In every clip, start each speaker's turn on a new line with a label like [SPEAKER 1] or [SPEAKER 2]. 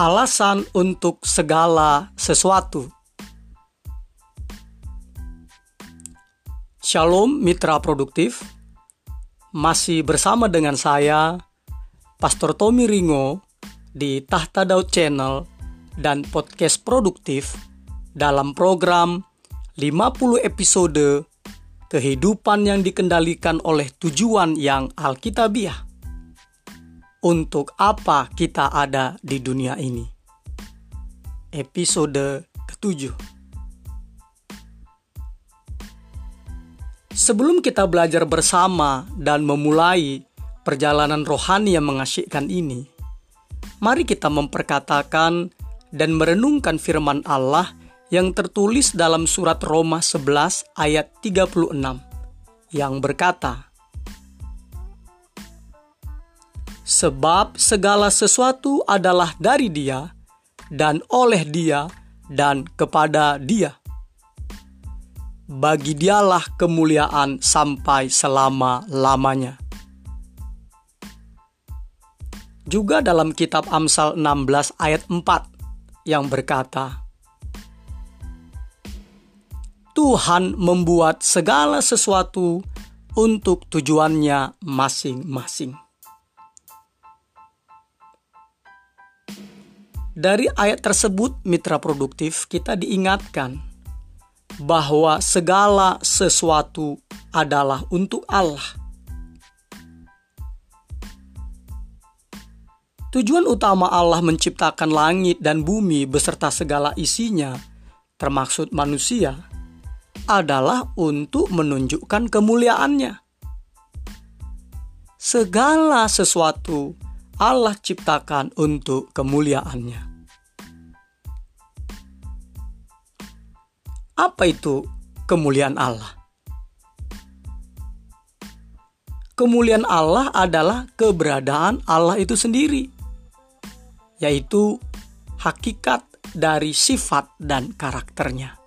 [SPEAKER 1] Alasan untuk segala sesuatu. Shalom mitra produktif. Masih bersama dengan saya Pastor Tommy Ringo di Tahta Daud Channel dan podcast produktif dalam program 50 episode kehidupan yang dikendalikan oleh tujuan yang alkitabiah untuk apa kita ada di dunia ini. Episode ketujuh. Sebelum kita belajar bersama dan memulai perjalanan rohani yang mengasyikkan ini, mari kita memperkatakan dan merenungkan firman Allah yang tertulis dalam surat Roma 11 ayat 36 yang berkata, sebab segala sesuatu adalah dari Dia dan oleh Dia dan kepada Dia. Bagi Dialah kemuliaan sampai selama-lamanya. Juga dalam kitab Amsal 16 ayat 4 yang berkata, Tuhan membuat segala sesuatu untuk tujuannya masing-masing. Dari ayat tersebut, mitra produktif, kita diingatkan bahwa segala sesuatu adalah untuk Allah. Tujuan utama Allah menciptakan langit dan bumi beserta segala isinya, termaksud manusia, adalah untuk menunjukkan kemuliaannya. Segala sesuatu Allah ciptakan untuk kemuliaannya. Apa itu kemuliaan Allah? Kemuliaan Allah adalah keberadaan Allah itu sendiri, yaitu hakikat dari sifat dan karakternya.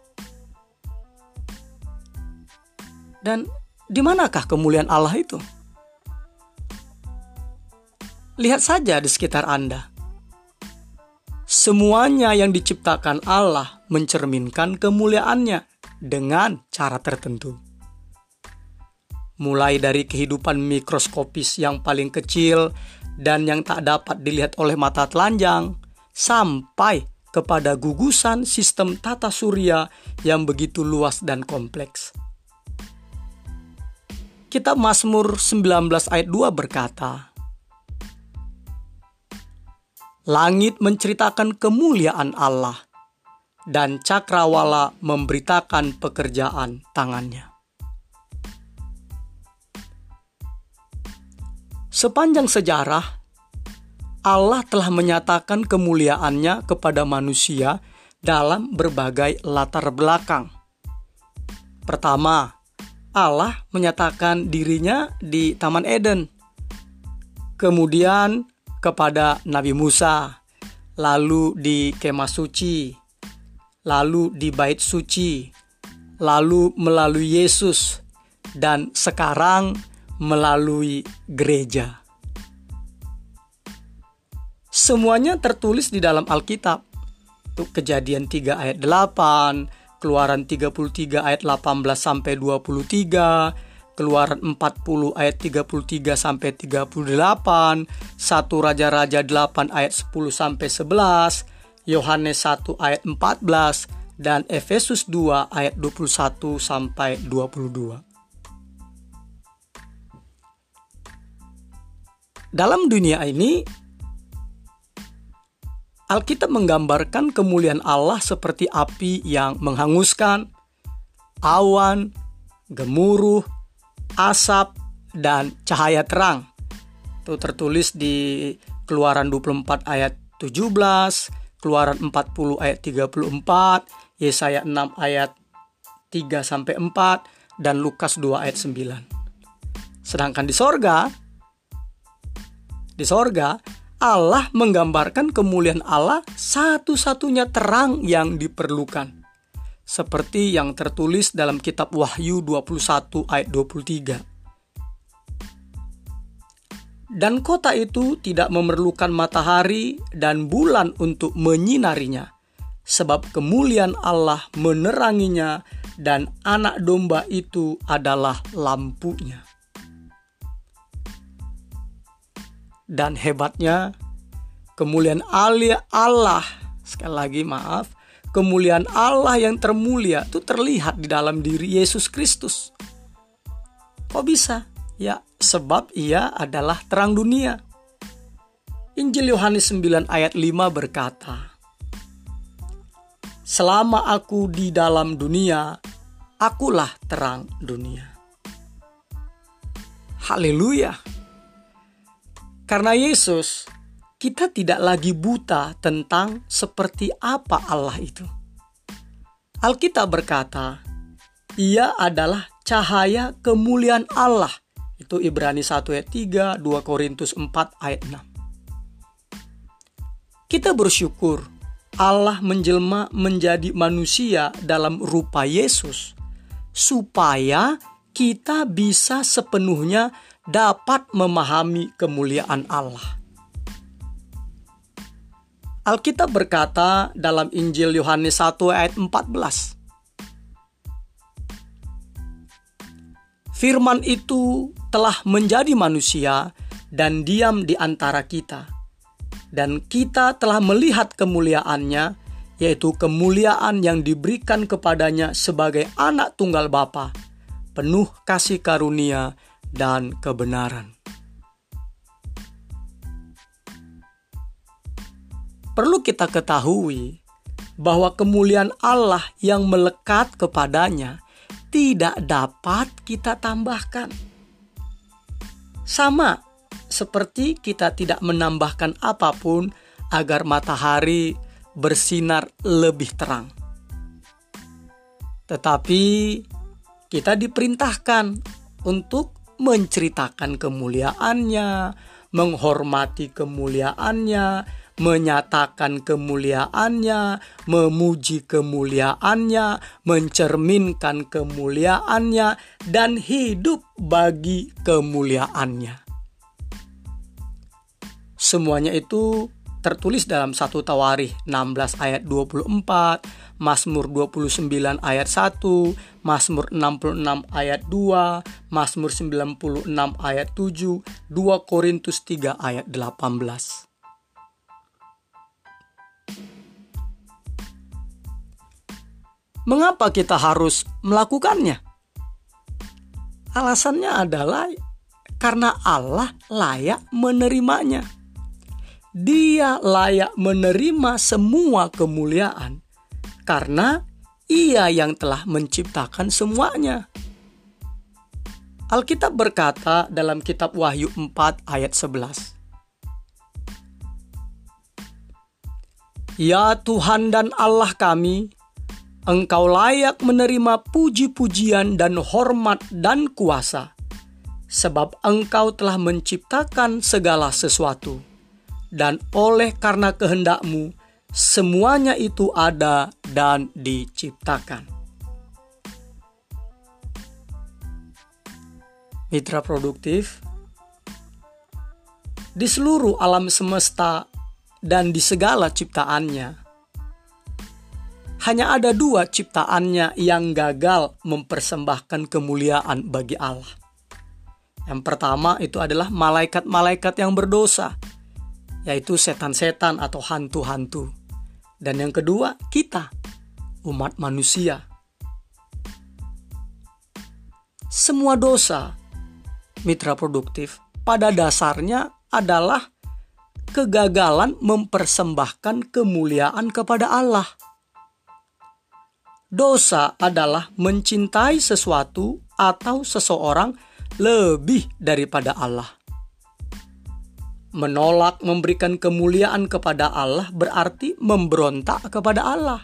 [SPEAKER 1] Dan di manakah kemuliaan Allah itu? Lihat saja di sekitar Anda. Semuanya yang diciptakan Allah mencerminkan kemuliaannya dengan cara tertentu. Mulai dari kehidupan mikroskopis yang paling kecil dan yang tak dapat dilihat oleh mata telanjang, sampai kepada gugusan sistem tata surya yang begitu luas dan kompleks. Kitab Mazmur 19 ayat 2 berkata, Langit menceritakan kemuliaan Allah, dan cakrawala memberitakan pekerjaan tangannya. Sepanjang sejarah, Allah telah menyatakan kemuliaannya kepada manusia dalam berbagai latar belakang. Pertama, Allah menyatakan dirinya di Taman Eden. Kemudian kepada Nabi Musa, lalu di kemah suci, lalu di bait suci, lalu melalui Yesus, dan sekarang melalui gereja. Semuanya tertulis di dalam Alkitab. Untuk kejadian 3 ayat 8, keluaran 33 ayat 18 sampai 23, Keluaran 40 ayat 33 sampai 38, 1 Raja-raja 8 ayat 10 sampai 11, Yohanes 1 ayat 14 dan Efesus 2 ayat 21 sampai 22. Dalam dunia ini Alkitab menggambarkan kemuliaan Allah seperti api yang menghanguskan, awan, gemuruh, asap, dan cahaya terang. Itu tertulis di Keluaran 24 ayat 17, Keluaran 40 ayat 34, Yesaya 6 ayat 3 sampai 4 dan Lukas 2 ayat 9. Sedangkan di sorga, di sorga Allah menggambarkan kemuliaan Allah satu-satunya terang yang diperlukan seperti yang tertulis dalam kitab Wahyu 21 ayat 23. Dan kota itu tidak memerlukan matahari dan bulan untuk menyinarinya, sebab kemuliaan Allah meneranginya, dan Anak Domba itu adalah lampunya. Dan hebatnya, kemuliaan Allah, sekali lagi maaf, kemuliaan Allah yang termulia itu terlihat di dalam diri Yesus Kristus. Kok bisa? Ya, sebab ia adalah terang dunia. Injil Yohanes 9 ayat 5 berkata, Selama aku di dalam dunia, akulah terang dunia. Haleluya. Karena Yesus kita tidak lagi buta tentang seperti apa Allah itu. Alkitab berkata, Ia adalah cahaya kemuliaan Allah. Itu Ibrani 1 ayat 3, 2 Korintus 4 ayat 6. Kita bersyukur Allah menjelma menjadi manusia dalam rupa Yesus supaya kita bisa sepenuhnya dapat memahami kemuliaan Allah. Alkitab berkata dalam Injil Yohanes 1 ayat 14. Firman itu telah menjadi manusia dan diam di antara kita. Dan kita telah melihat kemuliaannya, yaitu kemuliaan yang diberikan kepadanya sebagai anak tunggal Bapa, penuh kasih karunia dan kebenaran. Perlu kita ketahui bahwa kemuliaan Allah yang melekat kepadanya tidak dapat kita tambahkan. Sama seperti kita tidak menambahkan apa pun agar matahari bersinar lebih terang. Tetapi kita diperintahkan untuk menceritakan kemuliaannya, menghormati kemuliaannya, menyatakan kemuliaannya, memuji kemuliaannya, mencerminkan kemuliaannya, dan hidup bagi kemuliaannya. Semuanya itu tertulis dalam satu Tawarikh 16 ayat 24, Mazmur 29 ayat 1, Mazmur 66 ayat 2, Mazmur 96 ayat 7, 2 Korintus 3 ayat 18. Mengapa kita harus melakukannya? Alasannya adalah karena Allah layak menerimanya. Dia layak menerima semua kemuliaan karena Ia yang telah menciptakan semuanya. Alkitab berkata dalam kitab Wahyu 4 ayat 11. Ya Tuhan dan Allah kami, Engkau layak menerima puji-pujian dan hormat dan kuasa, sebab Engkau telah menciptakan segala sesuatu, dan oleh karena kehendakmu, semuanya itu ada dan diciptakan. Mitra produktif di seluruh alam semesta dan di segala ciptaannya hanya ada dua ciptaannya yang gagal mempersembahkan kemuliaan bagi Allah. Yang pertama itu adalah malaikat-malaikat yang berdosa, yaitu setan-setan atau hantu-hantu. Dan yang kedua, kita, umat manusia. Semua dosa, mitra produktif, pada dasarnya adalah kegagalan mempersembahkan kemuliaan kepada Allah dosa adalah mencintai sesuatu atau seseorang lebih daripada Allah. Menolak memberikan kemuliaan kepada Allah berarti memberontak kepada Allah.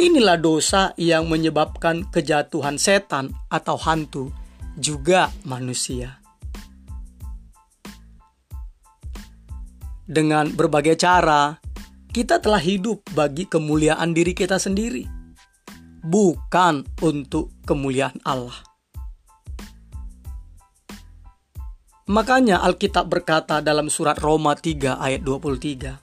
[SPEAKER 1] Inilah dosa yang menyebabkan kejatuhan setan atau hantu, juga manusia. Dengan berbagai cara, kita telah hidup bagi kemuliaan diri kita sendiri, bukan untuk kemuliaan Allah. Makanya Alkitab berkata dalam surat Roma 3 ayat 23.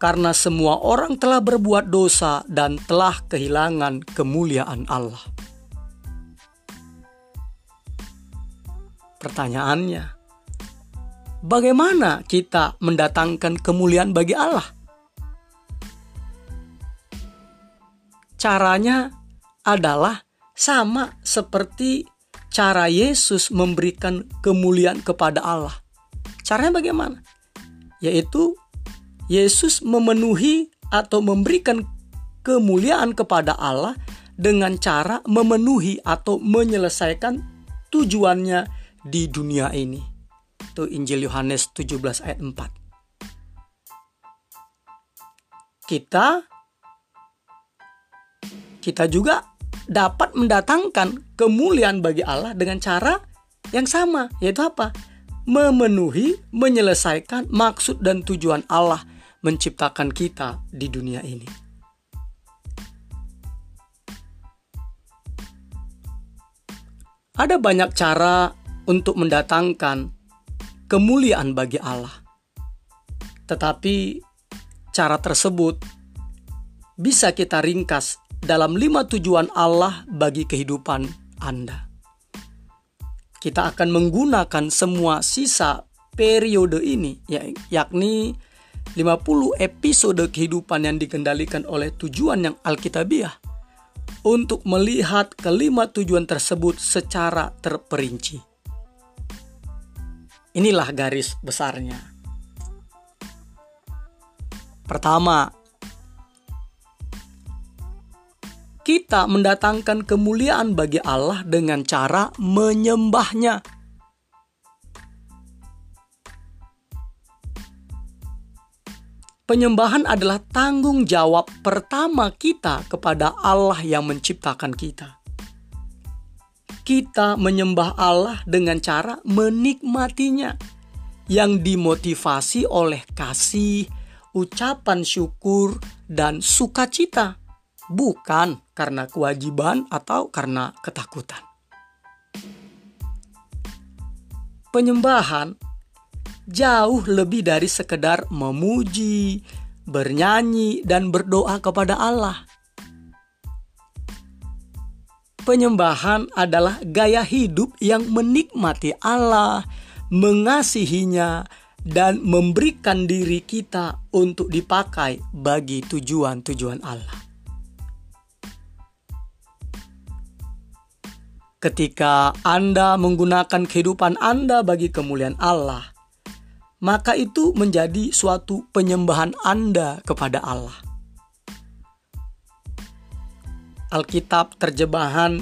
[SPEAKER 1] Karena semua orang telah berbuat dosa dan telah kehilangan kemuliaan Allah. Pertanyaannya, bagaimana kita mendatangkan kemuliaan bagi Allah? Caranya adalah sama seperti cara Yesus memberikan kemuliaan kepada Allah. Caranya bagaimana? Yaitu Yesus memenuhi atau memberikan kemuliaan kepada Allah dengan cara memenuhi atau menyelesaikan tujuannya di dunia ini. Itu Injil Yohanes 17 ayat 4. Kita kita juga dapat mendatangkan kemuliaan bagi Allah dengan cara yang sama, yaitu apa? Memenuhi, menyelesaikan maksud dan tujuan Allah menciptakan kita di dunia ini. Ada banyak cara untuk mendatangkan kemuliaan bagi Allah, tetapi cara tersebut bisa kita ringkas dalam lima tujuan Allah bagi kehidupan Anda. Kita akan menggunakan semua sisa periode ini, ya, yakni 50 episode kehidupan yang dikendalikan oleh tujuan yang alkitabiah untuk melihat kelima tujuan tersebut secara terperinci. Inilah garis besarnya. Pertama, kita mendatangkan kemuliaan bagi Allah dengan cara menyembahnya. Penyembahan adalah tanggung jawab pertama kita kepada Allah yang menciptakan kita. Kita menyembah Allah dengan cara menikmatinya, yang dimotivasi oleh kasih, ucapan syukur, dan sukacita bukan karena kewajiban atau karena ketakutan. Penyembahan jauh lebih dari sekedar memuji, bernyanyi, dan berdoa kepada Allah. Penyembahan adalah gaya hidup yang menikmati Allah, mengasihinya, dan memberikan diri kita untuk dipakai bagi tujuan-tujuan Allah. Ketika Anda menggunakan kehidupan Anda bagi kemuliaan Allah, maka itu menjadi suatu penyembahan Anda kepada Allah. Alkitab terjemahan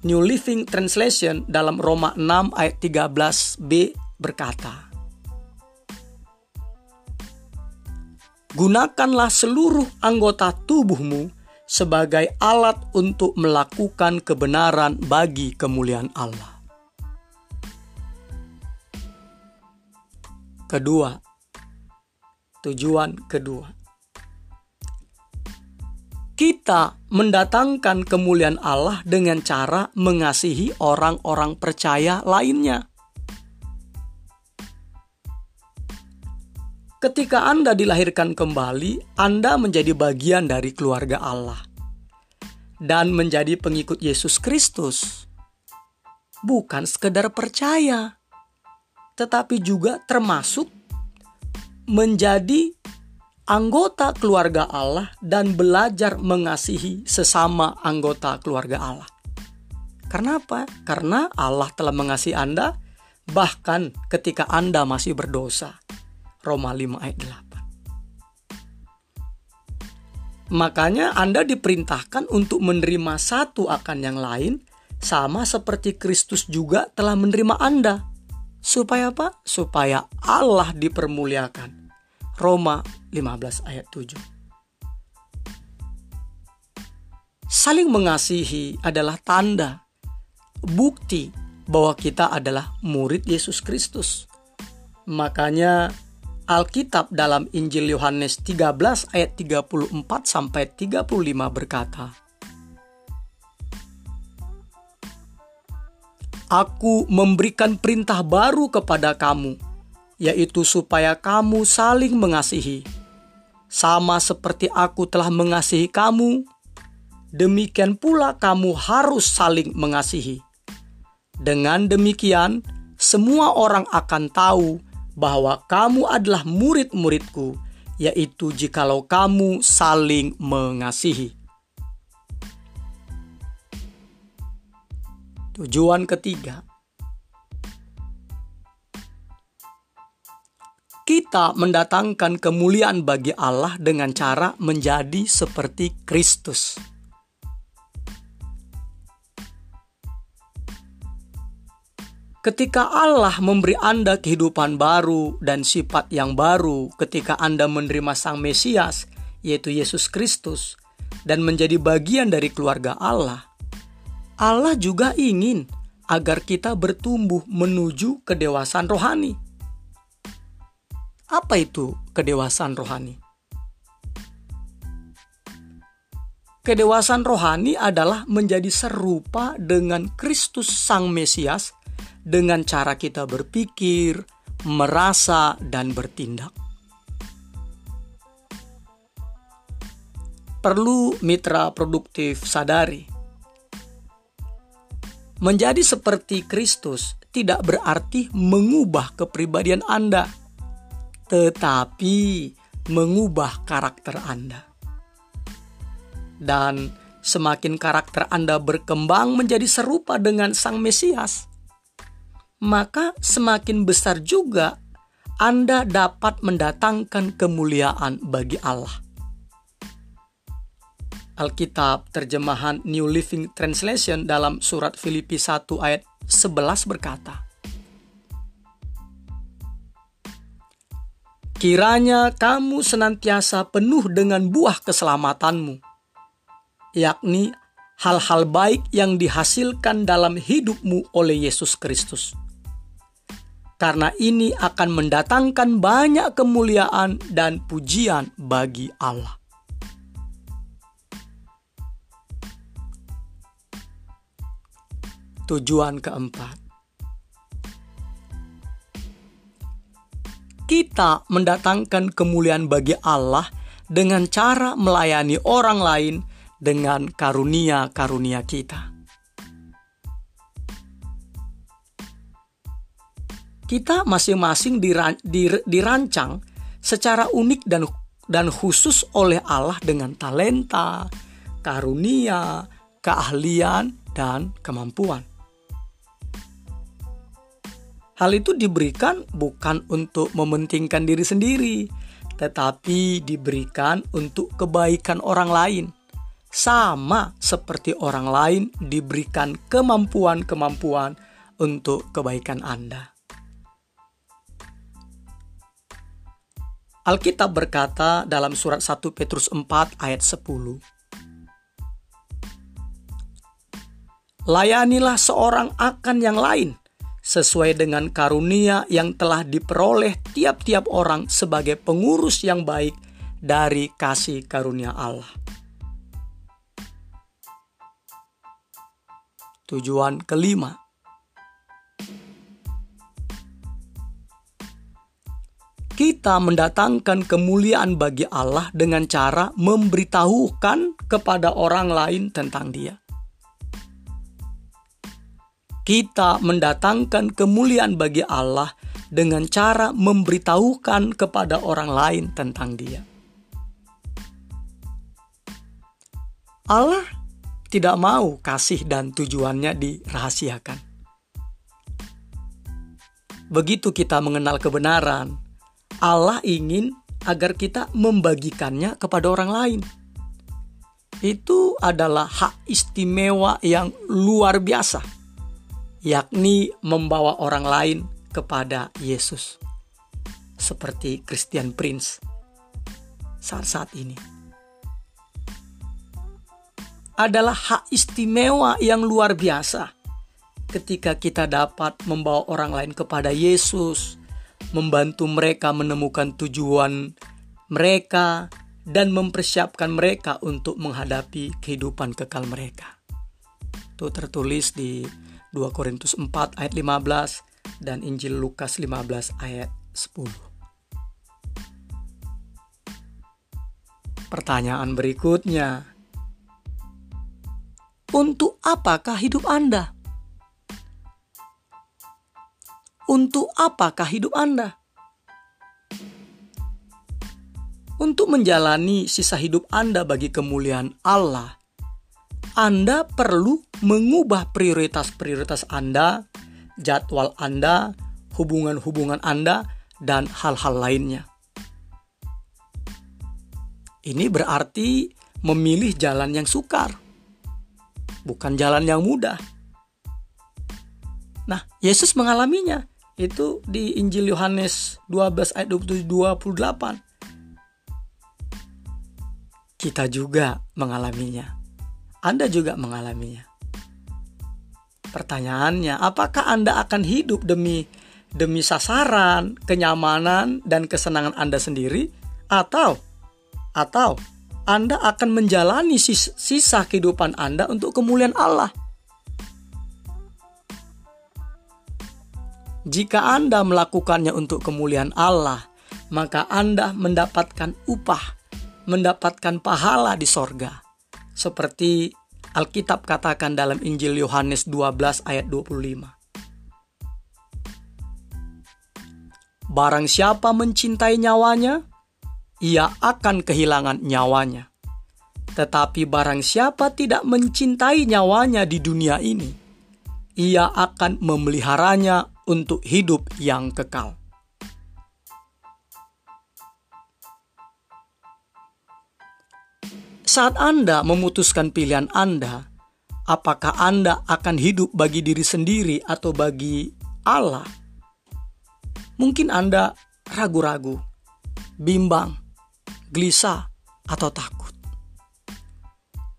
[SPEAKER 1] New Living Translation dalam Roma 6 ayat 13b berkata, Gunakanlah seluruh anggota tubuhmu sebagai alat untuk melakukan kebenaran bagi kemuliaan Allah. Kedua, tujuan kedua, kita mendatangkan kemuliaan Allah dengan cara mengasihi orang-orang percaya lainnya. Ketika Anda dilahirkan kembali, Anda menjadi bagian dari keluarga Allah dan menjadi pengikut Yesus Kristus. Bukan sekedar percaya, tetapi juga termasuk menjadi anggota keluarga Allah dan belajar mengasihi sesama anggota keluarga Allah. Karena apa? Karena Allah telah mengasihi Anda bahkan ketika Anda masih berdosa. Roma 5 ayat 8. Makanya Anda diperintahkan untuk menerima satu akan yang lain sama seperti Kristus juga telah menerima Anda. Supaya apa? Supaya Allah dipermuliakan. Roma 15 ayat 7. Saling mengasihi adalah tanda, bukti bahwa kita adalah murid Yesus Kristus. Makanya Alkitab dalam Injil Yohanes 13 ayat 34 sampai 35 berkata, Aku memberikan perintah baru kepada kamu, yaitu supaya kamu saling mengasihi. Sama seperti aku telah mengasihi kamu, demikian pula kamu harus saling mengasihi. Dengan demikian, semua orang akan tahu bahwa kamu adalah murid-muridku, yaitu jikalau kamu saling mengasihi. Tujuan ketiga, kita mendatangkan kemuliaan bagi Allah dengan cara menjadi seperti Kristus. Ketika Allah memberi Anda kehidupan baru dan sifat yang baru, ketika Anda menerima Sang Mesias, yaitu Yesus Kristus, dan menjadi bagian dari keluarga Allah, Allah juga ingin agar kita bertumbuh menuju kedewasaan rohani. Apa itu kedewasaan rohani? Kedewasaan rohani adalah menjadi serupa dengan Kristus Sang Mesias dengan cara kita berpikir, merasa, dan bertindak. Perlu mitra produktif sadari Menjadi seperti Kristus tidak berarti mengubah kepribadian Anda, tetapi mengubah karakter Anda. Dan semakin karakter Anda berkembang menjadi serupa dengan Sang Mesias, maka semakin besar juga Anda dapat mendatangkan kemuliaan bagi Allah. Alkitab terjemahan New Living Translation dalam surat Filipi 1 ayat 11 berkata, Kiranya kamu senantiasa penuh dengan buah keselamatanmu, yakni hal-hal baik yang dihasilkan dalam hidupmu oleh Yesus Kristus. Karena ini akan mendatangkan banyak kemuliaan dan pujian bagi Allah. Tujuan keempat, kita mendatangkan kemuliaan bagi Allah dengan cara melayani orang lain dengan karunia-karunia kita. Kita masing-masing dirancang secara unik dan dan khusus oleh Allah dengan talenta, karunia, keahlian, dan kemampuan. Hal itu diberikan bukan untuk mementingkan diri sendiri, tetapi diberikan untuk kebaikan orang lain. Sama seperti orang lain diberikan kemampuan-kemampuan untuk kebaikan Anda. Alkitab berkata dalam surat 1 Petrus 4 ayat 10. Layanilah seorang akan yang lain sesuai dengan karunia yang telah diperoleh tiap-tiap orang sebagai pengurus yang baik dari kasih karunia Allah. Tujuan kelima, kita mendatangkan kemuliaan bagi Allah dengan cara memberitahukan kepada orang lain tentang Dia kita mendatangkan kemuliaan bagi Allah dengan cara memberitahukan kepada orang lain tentang Dia. Allah tidak mau kasih dan tujuannya dirahasiakan. Begitu kita mengenal kebenaran, Allah ingin agar kita membagikannya kepada orang lain. Itu adalah hak istimewa yang luar biasa yakni membawa orang lain kepada Yesus. Seperti Christian Prince saat-saat ini. Adalah hak istimewa yang luar biasa ketika kita dapat membawa orang lain kepada Yesus, membantu mereka menemukan tujuan mereka, dan mempersiapkan mereka untuk menghadapi kehidupan kekal mereka. Itu tertulis di 2 Korintus 4 ayat 15 dan Injil Lukas 15 ayat 10. Pertanyaan berikutnya. Untuk apakah hidup Anda? Untuk apakah hidup Anda? Untuk menjalani sisa hidup Anda bagi kemuliaan Allah, Anda perlu mengubah prioritas-prioritas Anda, jadwal Anda, hubungan-hubungan Anda, dan hal-hal lainnya. Ini berarti memilih jalan yang sukar, bukan jalan yang mudah. Nah, Yesus mengalaminya itu di Injil Yohanes 12 ayat 27 28. Kita juga mengalaminya. Anda juga mengalaminya. Pertanyaannya, apakah Anda akan hidup demi demi sasaran, kenyamanan dan kesenangan Anda sendiri atau atau Anda akan menjalani sisa kehidupan Anda untuk kemuliaan Allah? Jika Anda melakukannya untuk kemuliaan Allah, maka Anda mendapatkan upah, mendapatkan pahala di sorga. Seperti Alkitab katakan dalam Injil Yohanes 12 ayat 25. Barang siapa mencintai nyawanya, ia akan kehilangan nyawanya. Tetapi barang siapa tidak mencintai nyawanya di dunia ini, ia akan memeliharanya untuk hidup yang kekal. Saat Anda memutuskan pilihan Anda, apakah Anda akan hidup bagi diri sendiri atau bagi Allah? Mungkin Anda ragu-ragu, bimbang, gelisah, atau takut.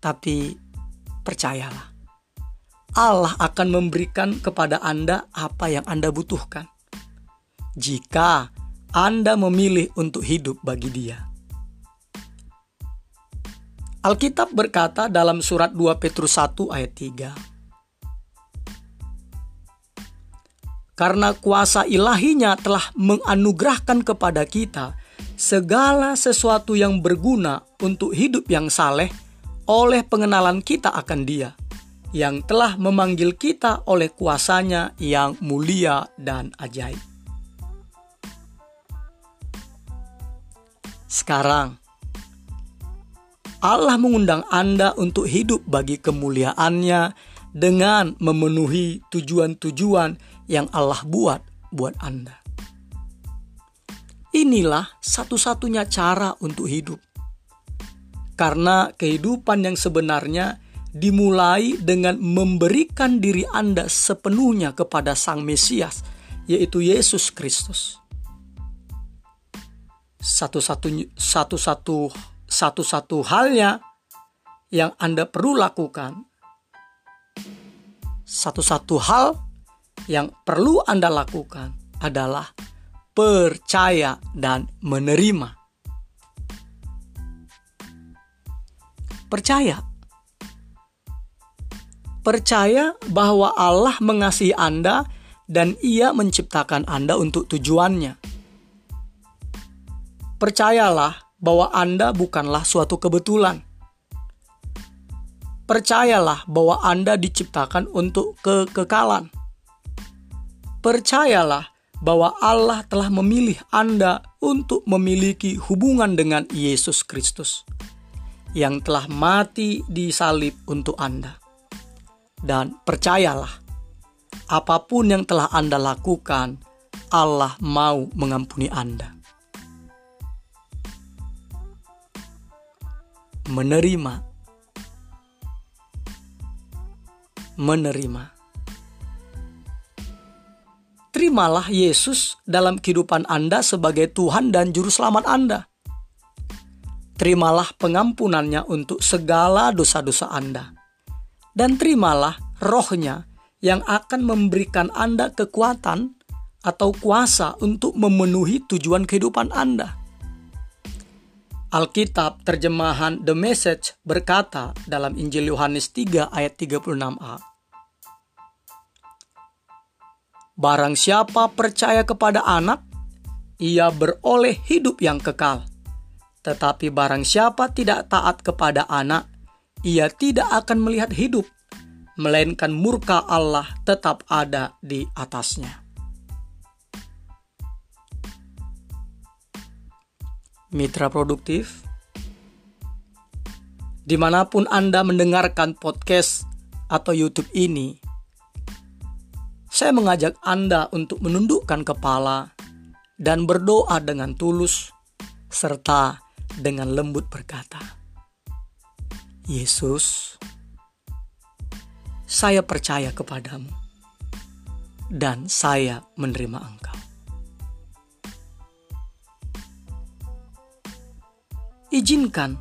[SPEAKER 1] Tapi percayalah, Allah akan memberikan kepada Anda apa yang Anda butuhkan. Jika Anda memilih untuk hidup bagi Dia. Alkitab berkata dalam surat 2 Petrus 1 ayat 3. Karena kuasa ilahinya telah menganugerahkan kepada kita segala sesuatu yang berguna untuk hidup yang saleh oleh pengenalan kita akan dia yang telah memanggil kita oleh kuasanya yang mulia dan ajaib. Sekarang, Allah mengundang Anda untuk hidup bagi kemuliaannya dengan memenuhi tujuan-tujuan yang Allah buat buat Anda. Inilah satu-satunya cara untuk hidup. Karena kehidupan yang sebenarnya dimulai dengan memberikan diri Anda sepenuhnya kepada Sang Mesias, yaitu Yesus Kristus. Satu-satu satu-satu satu-satu halnya yang Anda perlu lakukan. Satu-satu hal yang perlu Anda lakukan adalah percaya dan menerima. Percaya Percaya bahwa Allah mengasihi Anda dan Ia menciptakan Anda untuk tujuannya. Percayalah bahwa Anda bukanlah suatu kebetulan. Percayalah bahwa Anda diciptakan untuk kekekalan. Percayalah bahwa Allah telah memilih Anda untuk memiliki hubungan dengan Yesus Kristus yang telah mati di salib untuk Anda. Dan percayalah, apa pun yang telah Anda lakukan, Allah mau mengampuni Anda. Menerima, menerima. Terimalah Yesus dalam kehidupan Anda sebagai Tuhan dan Juru Selamat Anda. Terimalah pengampunannya untuk segala dosa-dosa Anda dan terimalah rohnya yang akan memberikan Anda kekuatan atau kuasa untuk memenuhi tujuan kehidupan Anda. Alkitab terjemahan The Message berkata dalam Injil Yohanes 3 ayat 36a. Barang siapa percaya kepada anak, ia beroleh hidup yang kekal. Tetapi barang siapa tidak taat kepada anak, ia tidak akan melihat hidup, melainkan murka Allah tetap ada di atasnya. Mitra produktif, di mana pun Anda mendengarkan podcast atau YouTube ini, saya mengajak Anda untuk menundukkan kepala dan berdoa dengan tulus, serta dengan lembut berkata, "Yesus, saya percaya kepadamu, dan saya menerima Engkau." Izinkan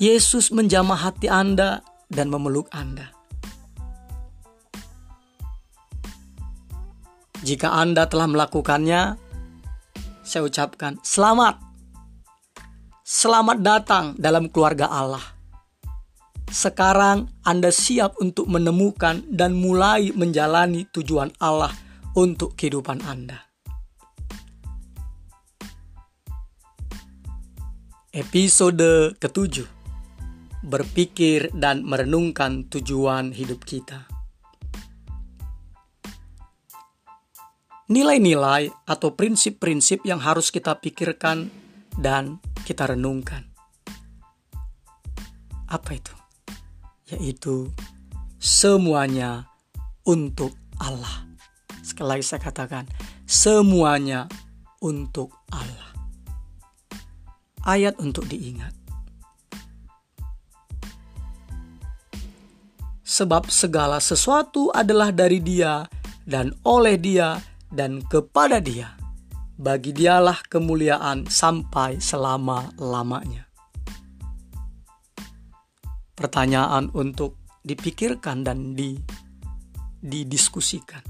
[SPEAKER 1] Yesus menjamah hati Anda dan memeluk Anda. Jika Anda telah melakukannya, saya ucapkan selamat. Selamat datang dalam keluarga Allah. Sekarang Anda siap untuk menemukan dan mulai menjalani tujuan Allah untuk kehidupan Anda. Episode ketujuh Berpikir dan merenungkan tujuan hidup kita. nilai-nilai atau prinsip-prinsip yang harus kita pikirkan dan kita renungkan. Apa itu? Yaitu semuanya untuk Allah. Sekali lagi saya katakan, semuanya untuk Allah. Ayat untuk diingat. Sebab segala sesuatu adalah dari Dia dan oleh Dia dan kepada Dia. Bagi Dialah kemuliaan sampai selama-lamanya. Pertanyaan untuk dipikirkan dan di, didiskusikan.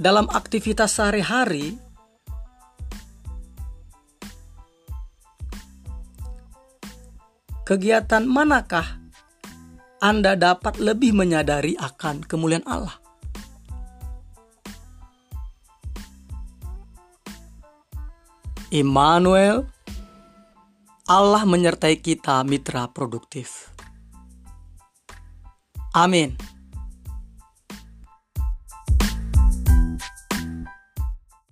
[SPEAKER 1] Dalam aktivitas sehari-hari, kegiatan manakah Anda dapat lebih menyadari akan kemuliaan Allah? Immanuel, Allah menyertai kita mitra produktif. Amin.